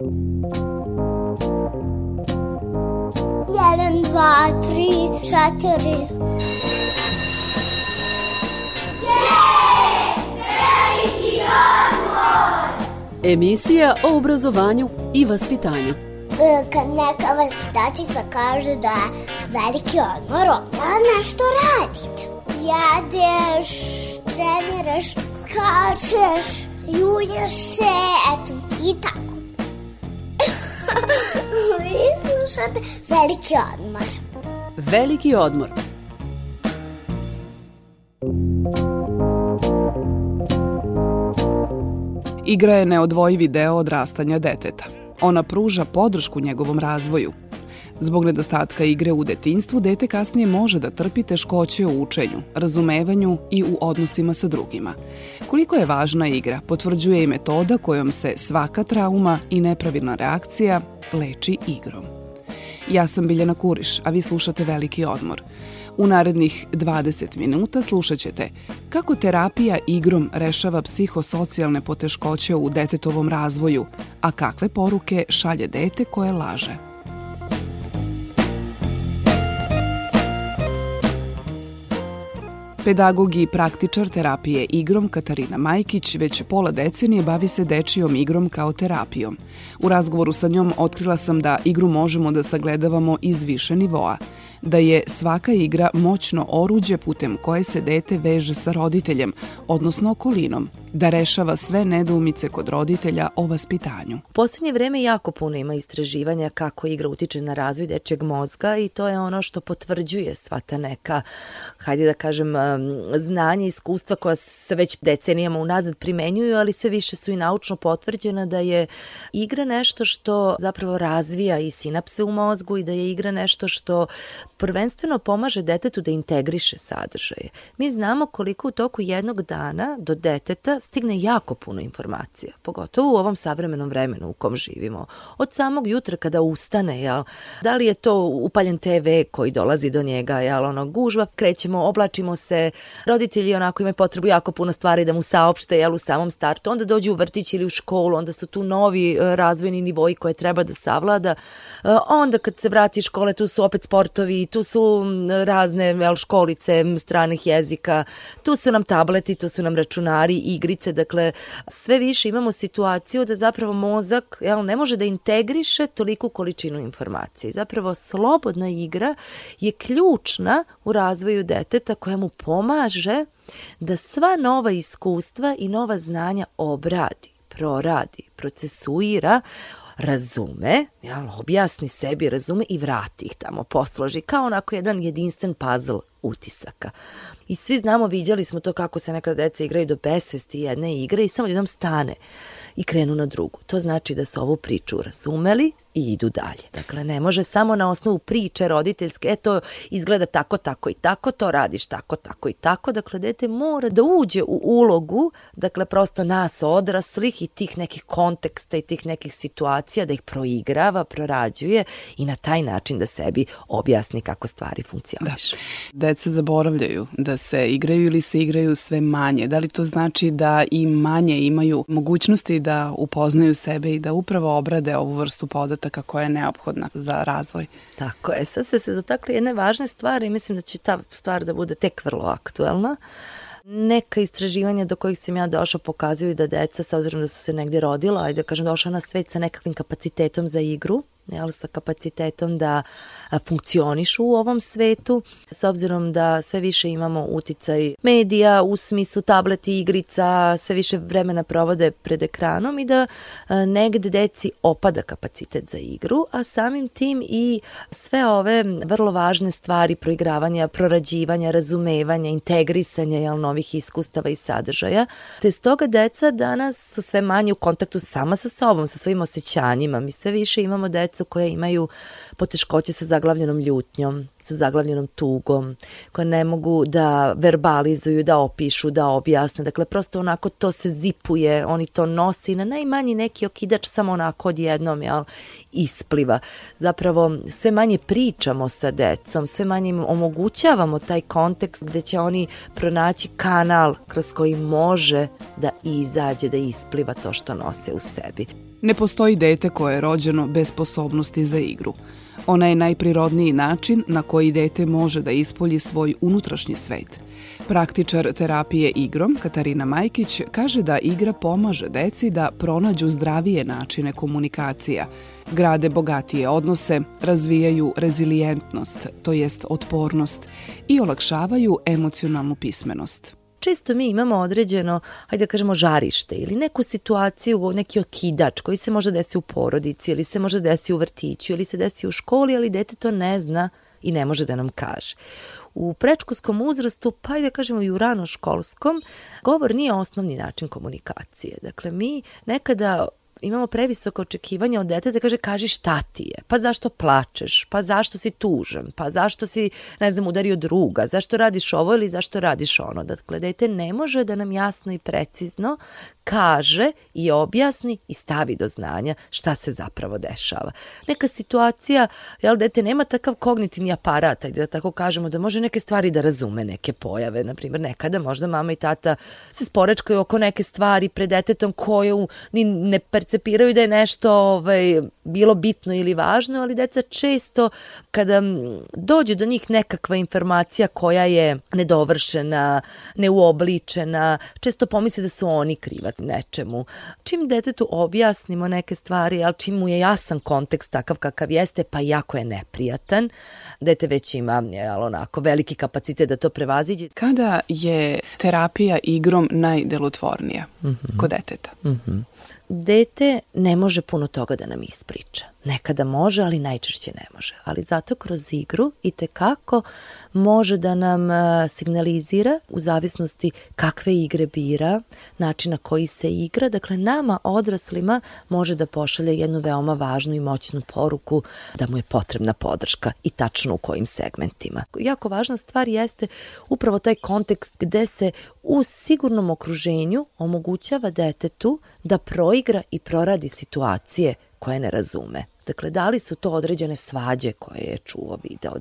Jedan, dva, tri, četiri. Emisija o obrazovanju i vaspitanju. E, Kad neka vaspitačica kaže da je veliki odmor, onda nešto radite. Jedeš, treniraš, skačeš, julješ se, eto, i tako. Vi slušate veliki odmor. Veliki odmor. Igra je neodvojivi deo odrastanja deteta. Ona pruža podršku njegovom razvoju. Zbog nedostatka igre u detinjstvu, dete kasnije može da trpi teškoće u učenju, razumevanju i u odnosima sa drugima. Koliko je važna igra, potvrđuje i metoda kojom se svaka trauma i nepravilna reakcija leči igrom. Ja sam Biljana Kuriš, a vi slušate Veliki odmor. U narednih 20 minuta slušat ćete kako terapija igrom rešava psihosocijalne poteškoće u detetovom razvoju, a kakve poruke šalje dete koje laže. Pedagog i praktičar terapije igrom Katarina Majkić već pola decenije bavi se dečijom igrom kao terapijom. U razgovoru sa njom otkrila sam da igru možemo da sagledavamo iz više nivoa, da je svaka igra moćno oruđe putem koje se dete veže sa roditeljem, odnosno okolinom, da rešava sve nedoumice kod roditelja o vaspitanju. Poslednje vreme jako puno ima istraživanja kako igra utiče na razvoj dečeg mozga i to je ono što potvrđuje sva ta neka, hajde da kažem, znanje, iskustva koja se već decenijama unazad primenjuju, ali sve više su i naučno potvrđena da je igra nešto što zapravo razvija i sinapse u mozgu i da je igra nešto što prvenstveno pomaže detetu da integriše sadržaje. Mi znamo koliko u toku jednog dana do deteta stigne jako puno informacija, pogotovo u ovom savremenom vremenu u kom živimo. Od samog jutra kada ustane, jel, da li je to upaljen TV koji dolazi do njega, jel, ono, gužva, krećemo, oblačimo se, roditelji onako imaju potrebu jako puno stvari da mu saopšte, jel, u samom startu, onda dođu u vrtić ili u školu, onda su tu novi e, razvojni nivoji koje treba da savlada, E, onda kad se vrati iz škole, tu su opet sportovi, tu su razne školice stranih jezika, tu su nam tableti, tu su nam računari, igrice, dakle sve više imamo situaciju da zapravo mozak jel, ne može da integriše toliku količinu informacije. Zapravo slobodna igra je ključna u razvoju deteta koja mu pomaže da sva nova iskustva i nova znanja obradi, proradi, procesuira, razume, jel, objasni sebi, razume i vrati ih tamo, posloži, kao onako jedan jedinstven puzzle utisaka. I svi znamo, viđali smo to kako se nekada deca igraju do besvesti jedne igre i samo jednom stane i krenu na drugu. To znači da su ovu priču razumeli i idu dalje. Dakle, ne može samo na osnovu priče roditeljske, e to izgleda tako, tako i tako, to radiš tako, tako i tako. Dakle, dete mora da uđe u ulogu, dakle, prosto nas odraslih i tih nekih konteksta i tih nekih situacija, da ih proigrava, prorađuje i na taj način da sebi objasni kako stvari funkcionišu. Da. Deca zaboravljaju da se igraju ili se igraju sve manje. Da li to znači da i manje imaju mogućnosti da upoznaju sebe i da upravo obrade ovu vrstu podataka koja je neophodna za razvoj. Tako je, sad ste se dotakli jedne važne stvari i mislim da će ta stvar da bude tek vrlo aktuelna. Neka istraživanja do kojih sam ja došla pokazuju da deca, sa obzirom da su se negde rodila, ajde da kažem, došla na svet sa nekakvim kapacitetom za igru, jel, sa kapacitetom da funkcionišu u ovom svetu, s obzirom da sve više imamo uticaj medija u smislu tableti, igrica, sve više vremena provode pred ekranom i da negde deci opada kapacitet za igru, a samim tim i sve ove vrlo važne stvari proigravanja, prorađivanja, razumevanja, integrisanja jel, novih iskustava i sadržaja, te stoga deca danas su sve manje u kontaktu sama sa sobom, sa svojim osjećanjima. Mi sve više imamo decu koje imaju poteškoće sa zaglavljenom ljutnjom, sa zaglavljenom tugom, koje ne mogu da verbalizuju, da opišu, da objasne. Dakle, prosto onako to se zipuje, oni to nosi na najmanji neki okidač samo onako odjednom, jel, ispliva. Zapravo, sve manje pričamo sa decom, sve manje im omogućavamo taj kontekst gde će oni pronaći kanal kroz koji može da izađe, da ispliva to što nose u sebi. Ne postoji dete koje je rođeno bez sposobnosti za igru. Ona je najprirodniji način na koji dete može da ispolji svoj unutrašnji svet. Praktičar terapije igrom, Katarina Majkić, kaže da igra pomaže deci da pronađu zdravije načine komunikacija, grade bogatije odnose, razvijaju rezilijentnost, to jest otpornost i olakšavaju emocionalnu pismenost često mi imamo određeno, hajde da kažemo, žarište ili neku situaciju, neki okidač koji se može desiti u porodici ili se može desiti u vrtiću ili se desi u školi, ali dete to ne zna i ne može da nam kaže. U prečkolskom uzrastu, pa i da kažemo i u ranoškolskom, govor nije osnovni način komunikacije. Dakle, mi nekada imamo previsoko očekivanje od deteta da kaže kaži šta ti je, pa zašto plačeš, pa zašto si tužan, pa zašto si, ne znam, udario druga, zašto radiš ovo ili zašto radiš ono. Dakle, dete ne može da nam jasno i precizno kaže i objasni i stavi do znanja šta se zapravo dešava. Neka situacija, jel, dete nema takav kognitivni aparat, da tako kažemo, da može neke stvari da razume, neke pojave. Naprimjer, nekada možda mama i tata se sporečkaju oko neke stvari pred detetom koju ni ne percepiraju da je nešto ovaj, bilo bitno ili važno, ali deca često kada dođe do njih nekakva informacija koja je nedovršena, neuobličena, često pomisle da su oni krivac nečemu. Čim detetu objasnimo neke stvari, ali čim mu je jasan kontekst takav kakav jeste, pa jako je neprijatan, dete već ima jel, onako veliki kapacitet da to prevaziđe. Kada je terapija igrom najdelotvornija mm -hmm. kod deteta? Mm -hmm dete ne može puno toga da nam ispriča. Nekada može, ali najčešće ne može. Ali zato kroz igru i te kako može da nam e, signalizira u zavisnosti kakve igre bira, načina koji se igra. Dakle, nama odraslima može da pošalje jednu veoma važnu i moćnu poruku da mu je potrebna podrška i tačno u kojim segmentima. Jako važna stvar jeste upravo taj kontekst gde se u sigurnom okruženju omogućava detetu da proigra i proradi situacije koje ne razume. Dakle, da li su to određene svađe koje je čuo, video?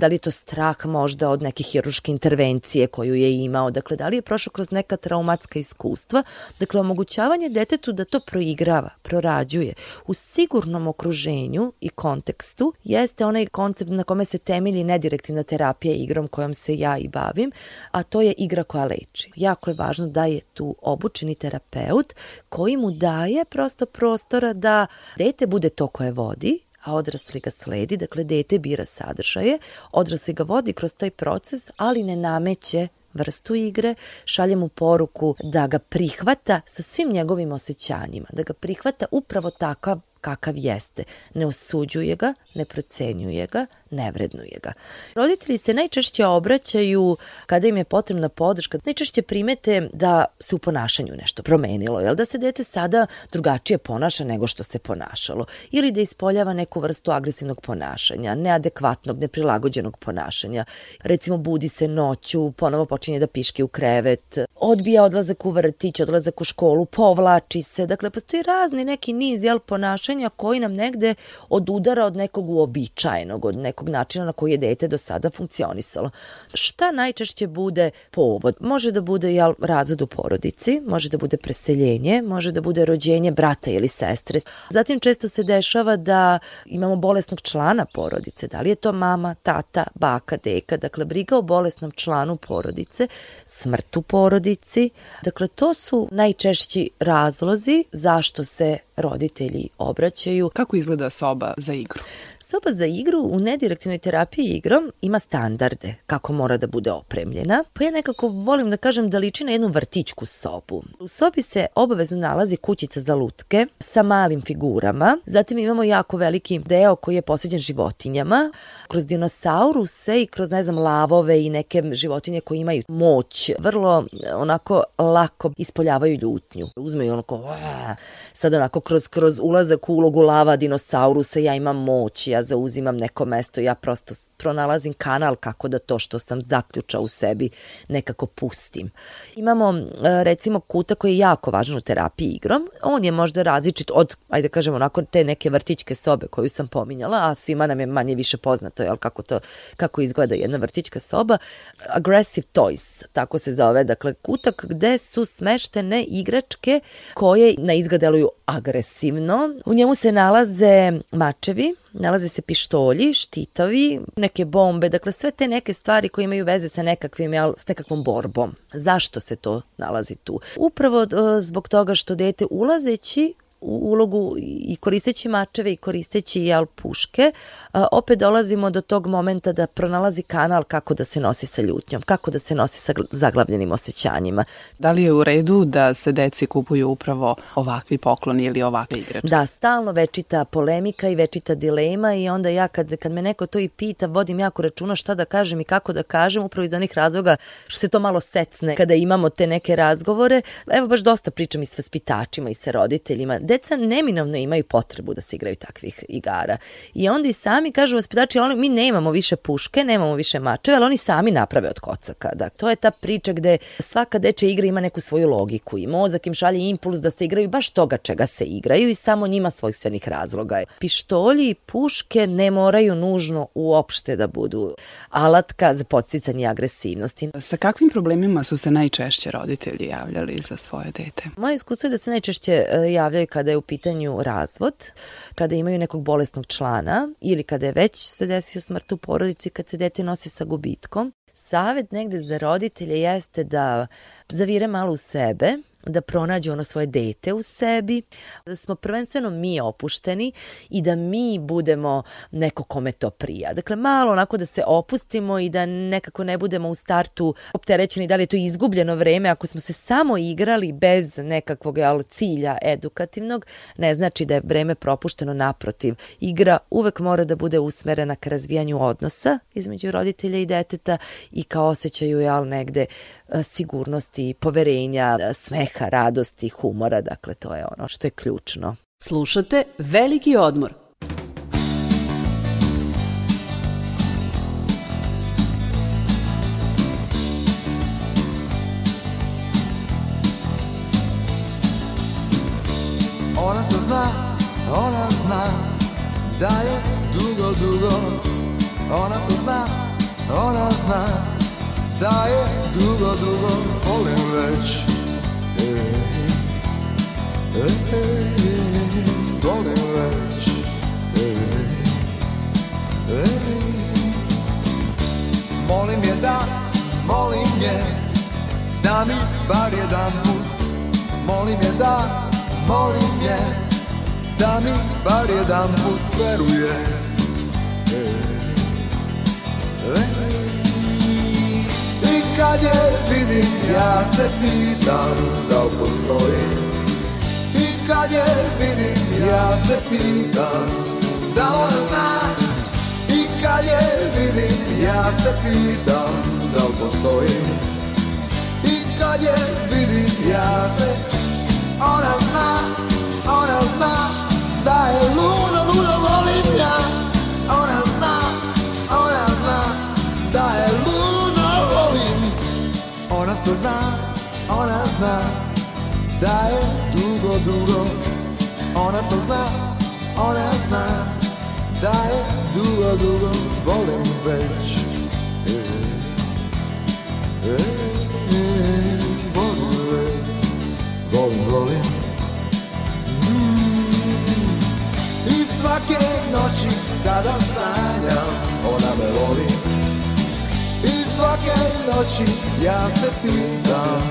Da li je to strah možda od neke hiruške intervencije koju je imao? Dakle, da li je prošao kroz neka traumatska iskustva? Dakle, omogućavanje detetu da to proigrava, prorađuje u sigurnom okruženju i kontekstu jeste onaj koncept na kome se temelji nedirektivna terapija igrom kojom se ja i bavim, a to je igra koja leči. Jako je važno da je tu obučeni terapeut koji mu daje prosto prostora da dete bude to koje vodi vodi, a odrasli ga sledi, dakle dete bira sadržaje, odrasli ga vodi kroz taj proces, ali ne nameće vrstu igre, šalje mu poruku da ga prihvata sa svim njegovim osjećanjima, da ga prihvata upravo takav kakav jeste. Ne osuđuje ga, ne procenjuje ga, ne vrednuje ga. Roditelji se najčešće obraćaju kada im je potrebna podrška, najčešće primete da se u ponašanju nešto promenilo, jel da se dete sada drugačije ponaša nego što se ponašalo, ili da ispoljava neku vrstu agresivnog ponašanja, neadekvatnog, neprilagođenog ponašanja. Recimo, budi se noću, ponovo počinje da piški u krevet, odbija odlazak u vrtić, odlazak u školu, povlači se. Dakle, postoji razni neki niz jel, ponašanja koji nam negde odudara od nekog uobičajenog, od nekog nekog načina na koji je dete do sada funkcionisalo. Šta najčešće bude povod? Može da bude jel, razvod u porodici, može da bude preseljenje, može da bude rođenje brata ili sestre. Zatim često se dešava da imamo bolesnog člana porodice, da li je to mama, tata, baka, deka, dakle briga o bolesnom članu porodice, smrt u porodici. Dakle, to su najčešći razlozi zašto se roditelji obraćaju. Kako izgleda soba za igru? Soba za igru u nedirektivnoj terapiji igrom ima standarde kako mora da bude opremljena, pa ja nekako volim da kažem da liči na jednu vrtićku sobu. U sobi se obavezno nalazi kućica za lutke sa malim figurama, zatim imamo jako veliki deo koji je posveđen životinjama, kroz dinosauruse i kroz, ne znam, lavove i neke životinje koje imaju moć, vrlo onako lako ispoljavaju ljutnju. Uzmeju onako, sad onako kroz, kroz ulazak u ulogu lava dinosaurusa ja imam moć, ja zauzimam neko mesto, ja prosto pronalazim kanal kako da to što sam zaključao u sebi nekako pustim. Imamo recimo kuta koji je jako važan u terapiji igrom. On je možda različit od, ajde da kažemo, onako te neke vrtićke sobe koju sam pominjala, a svima nam je manje više poznato jel, kako, to, kako izgleda jedna vrtićka soba. Aggressive Toys, tako se zove, dakle kutak gde su smeštene igračke koje na izgled deluju agresivno agresivno. U njemu se nalaze mačevi, nalaze se pištolji, štitovi, neke bombe, dakle sve te neke stvari koje imaju veze sa nekakvim, s nekakvom borbom. Zašto se to nalazi tu? Upravo uh, zbog toga što dete ulazeći ulogu i koristeći mačeve i koristeći jel, puške, opet dolazimo do tog momenta da pronalazi kanal kako da se nosi sa ljutnjom, kako da se nosi sa zaglavljenim osjećanjima. Da li je u redu da se deci kupuju upravo ovakvi pokloni ili ovakve igrače? Da, stalno večita polemika i večita dilema i onda ja kad, kad me neko to i pita, vodim jako računa šta da kažem i kako da kažem, upravo iz onih razloga što se to malo secne kada imamo te neke razgovore. Evo baš dosta pričam i s vaspitačima i sa roditeljima deca neminovno imaju potrebu da se igraju takvih igara. I onda i sami kažu vaspitači, ali mi nemamo više puške, nemamo više mačeve, ali oni sami naprave od kocaka. Da, to je ta priča gde svaka dečja igra ima neku svoju logiku i mozak im šalje impuls da se igraju baš toga čega se igraju i samo njima svojstvenih razloga. Pištolji i puške ne moraju nužno uopšte da budu alatka za podsticanje agresivnosti. Sa kakvim problemima su se najčešće roditelji javljali za svoje dete? Moje iskustvo je da se najčešće e, javljaju kada je u pitanju razvod, kada imaju nekog bolesnog člana ili kada je već se desio smrt u porodici, kad se dete nosi sa gubitkom. Savet negde za roditelje jeste da zavire malo u sebe, da pronađu ono svoje dete u sebi, da smo prvenstveno mi opušteni i da mi budemo neko kome to prija. Dakle, malo onako da se opustimo i da nekako ne budemo u startu opterećeni da li je to izgubljeno vreme ako smo se samo igrali bez nekakvog jel, cilja edukativnog, ne znači da je vreme propušteno naprotiv. Igra uvek mora da bude usmerena ka razvijanju odnosa između roditelja i deteta i kao osjećaju jel, negde sigurnosti, poverenja, smeha, radosti, humora, dakle to je ono što je ključno. Slušate Veliki odmor. Molim je da, molim je Da mi bar put. Molim je da, molim je Da mi bar veruje. I kad je vidim ja se pitam da li postoji kad je vidim ja se pitam da ona zna? I kad je vidim ja se pitam da li postoji? I kad je vidim ja se ona zna, ona zna da je ludo, ludo volim ja. Ona zna, ona zna da je ludo volim. Ona to zna, ona zna da je dugo, Ona to zna, ona zna da je dugo, dugo volim već. E, e, svake noći kada sanjam, ona me voli. I svake noći ja se pitam,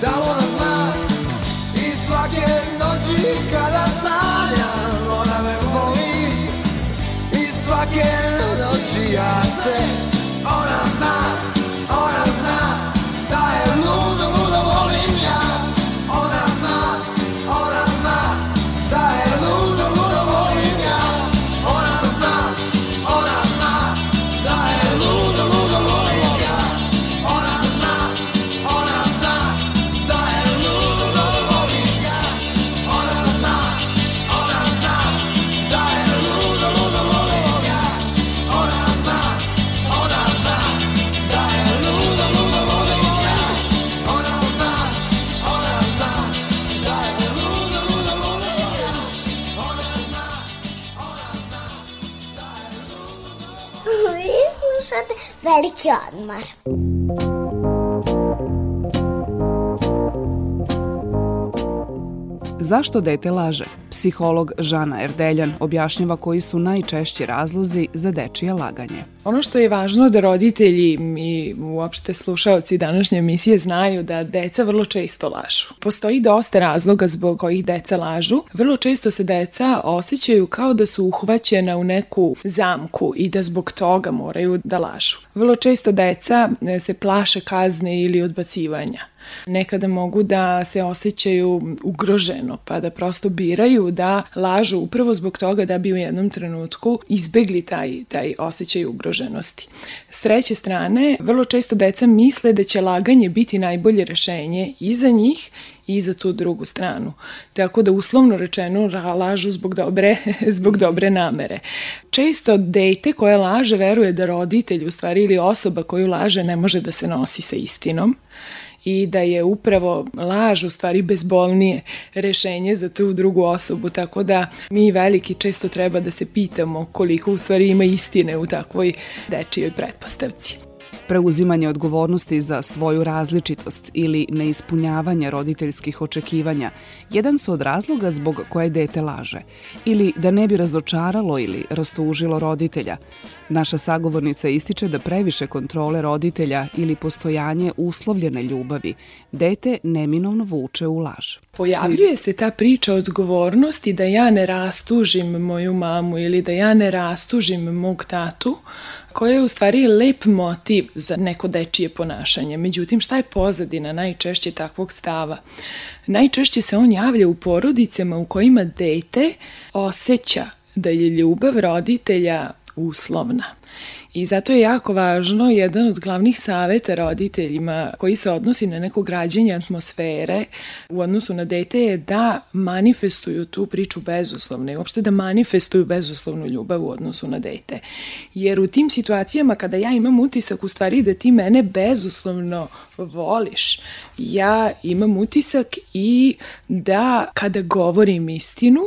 da ona zna svake noći kada sanjam, ona me voli I svake noći ja se, slušate Zašto dete laže? Psiholog Žana Erdeljan objašnjava koji su najčešći razlozi za dečije laganje. Ono što je važno da roditelji i uopšte slušaoci današnje emisije znaju da deca vrlo često lažu. Postoji dosta razloga zbog kojih deca lažu. Vrlo često se deca osjećaju kao da su uhvaćena u neku zamku i da zbog toga moraju da lažu. Vrlo često deca e, se plaše kazne ili odbacivanja. Nekada mogu da se osjećaju ugroženo, pa da prosto biraju da lažu upravo zbog toga da bi u jednom trenutku izbegli taj, taj osjećaj ugroženosti. S treće strane, vrlo često deca misle da će laganje biti najbolje rešenje i za njih i za tu drugu stranu. Tako da uslovno rečeno lažu zbog dobre, zbog dobre namere. Često dete koje laže veruje da roditelj u stvari ili osoba koju laže ne može da se nosi sa istinom i da je upravo laž u stvari bezbolnije rešenje za tu drugu osobu, tako da mi veliki često treba da se pitamo koliko u stvari ima istine u takvoj dečijoj pretpostavci preuzimanje odgovornosti za svoju različitost ili neispunjavanje roditeljskih očekivanja jedan su od razloga zbog koje dete laže ili da ne bi razočaralo ili rastužilo roditelja. Naša sagovornica ističe da previše kontrole roditelja ili postojanje uslovljene ljubavi dete neminovno vuče u laž. Pojavljuje se ta priča odgovornosti da ja ne rastužim moju mamu ili da ja ne rastužim mog tatu, koja je u stvari lep motiv za neko dečije ponašanje. Međutim, šta je pozadina najčešće takvog stava? Najčešće se on javlja u porodicama u kojima dete osjeća da je ljubav roditelja uslovna. I zato je jako važno, jedan od glavnih saveta roditeljima koji se odnosi na neko građenje atmosfere u odnosu na dete je da manifestuju tu priču bezuslovno i uopšte da manifestuju bezuslovnu ljubav u odnosu na dete. Jer u tim situacijama kada ja imam utisak u stvari da ti mene bezuslovno voliš, ja imam utisak i da kada govorim istinu,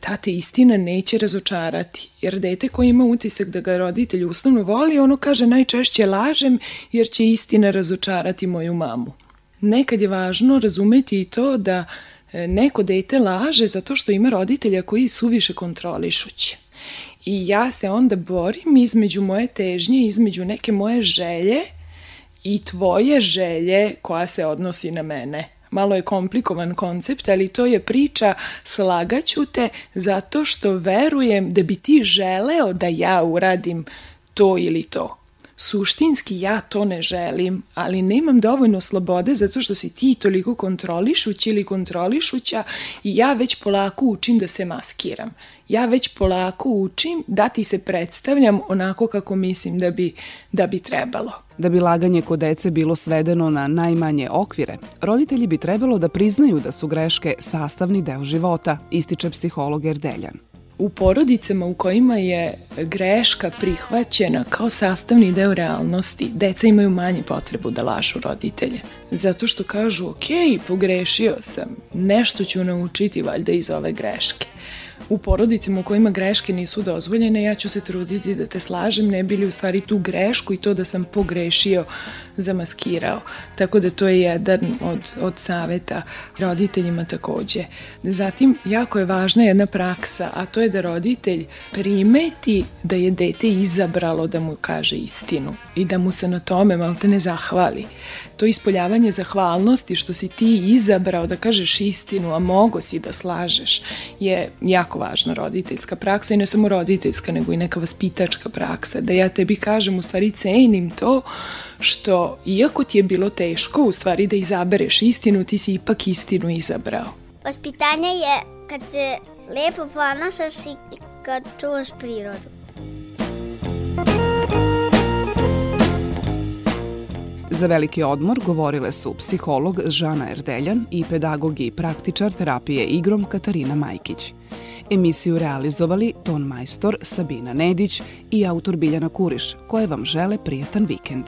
ta te istina neće razočarati. Jer dete koje ima utisak da ga roditelj uslovno voli, ono kaže najčešće lažem jer će istina razočarati moju mamu. Nekad je važno razumeti i to da e, neko dete laže zato što ima roditelja koji suviše kontrolišući. I ja se onda borim između moje težnje, između neke moje želje i tvoje želje koja se odnosi na mene malo je komplikovan koncept, ali to je priča slagaću te zato što verujem da bi ti želeo da ja uradim to ili to. Suštinski ja to ne želim, ali nemam dovoljno slobode zato što si ti toliko kontrolišući ili kontrolišuća i ja već polako učim da se maskiram. Ja već polako učim da ti se predstavljam onako kako mislim da bi, da bi trebalo. Da bi laganje kod dece bilo svedeno na najmanje okvire, roditelji bi trebalo da priznaju da su greške sastavni deo života, ističe psiholog Erdeljan. U porodicama u kojima je greška prihvaćena kao sastavni deo realnosti, deca imaju manje potrebu da lažu roditelje. Zato što kažu, ok, pogrešio sam, nešto ću naučiti valjda iz ove greške u porodicima u kojima greške nisu dozvoljene, ja ću se truditi da te slažem, ne bili u stvari tu grešku i to da sam pogrešio zamaskirao. Tako da to je jedan od, od saveta roditeljima takođe. Zatim, jako je važna jedna praksa, a to je da roditelj primeti da je dete izabralo da mu kaže istinu i da mu se na tome malte ne zahvali to ispoljavanje zahvalnosti što si ti izabrao da kažeš istinu, a mogo si da slažeš, je jako važna roditeljska praksa i ne samo roditeljska, nego i neka vaspitačka praksa, da ja tebi kažem, u stvari cenim to što, iako ti je bilo teško, u stvari da izabereš istinu, ti si ipak istinu izabrao. Vaspitanje je kad se lepo ponašaš i kad čuvaš prirodu. Za veliki odmor govorile su psiholog Žana Erdeljan i pedagog i praktičar terapije igrom Katarina Majkić. Emisiju realizovali ton majstor Sabina Nedić i autor Biljana Kuriš, koje vam žele prijatan vikend.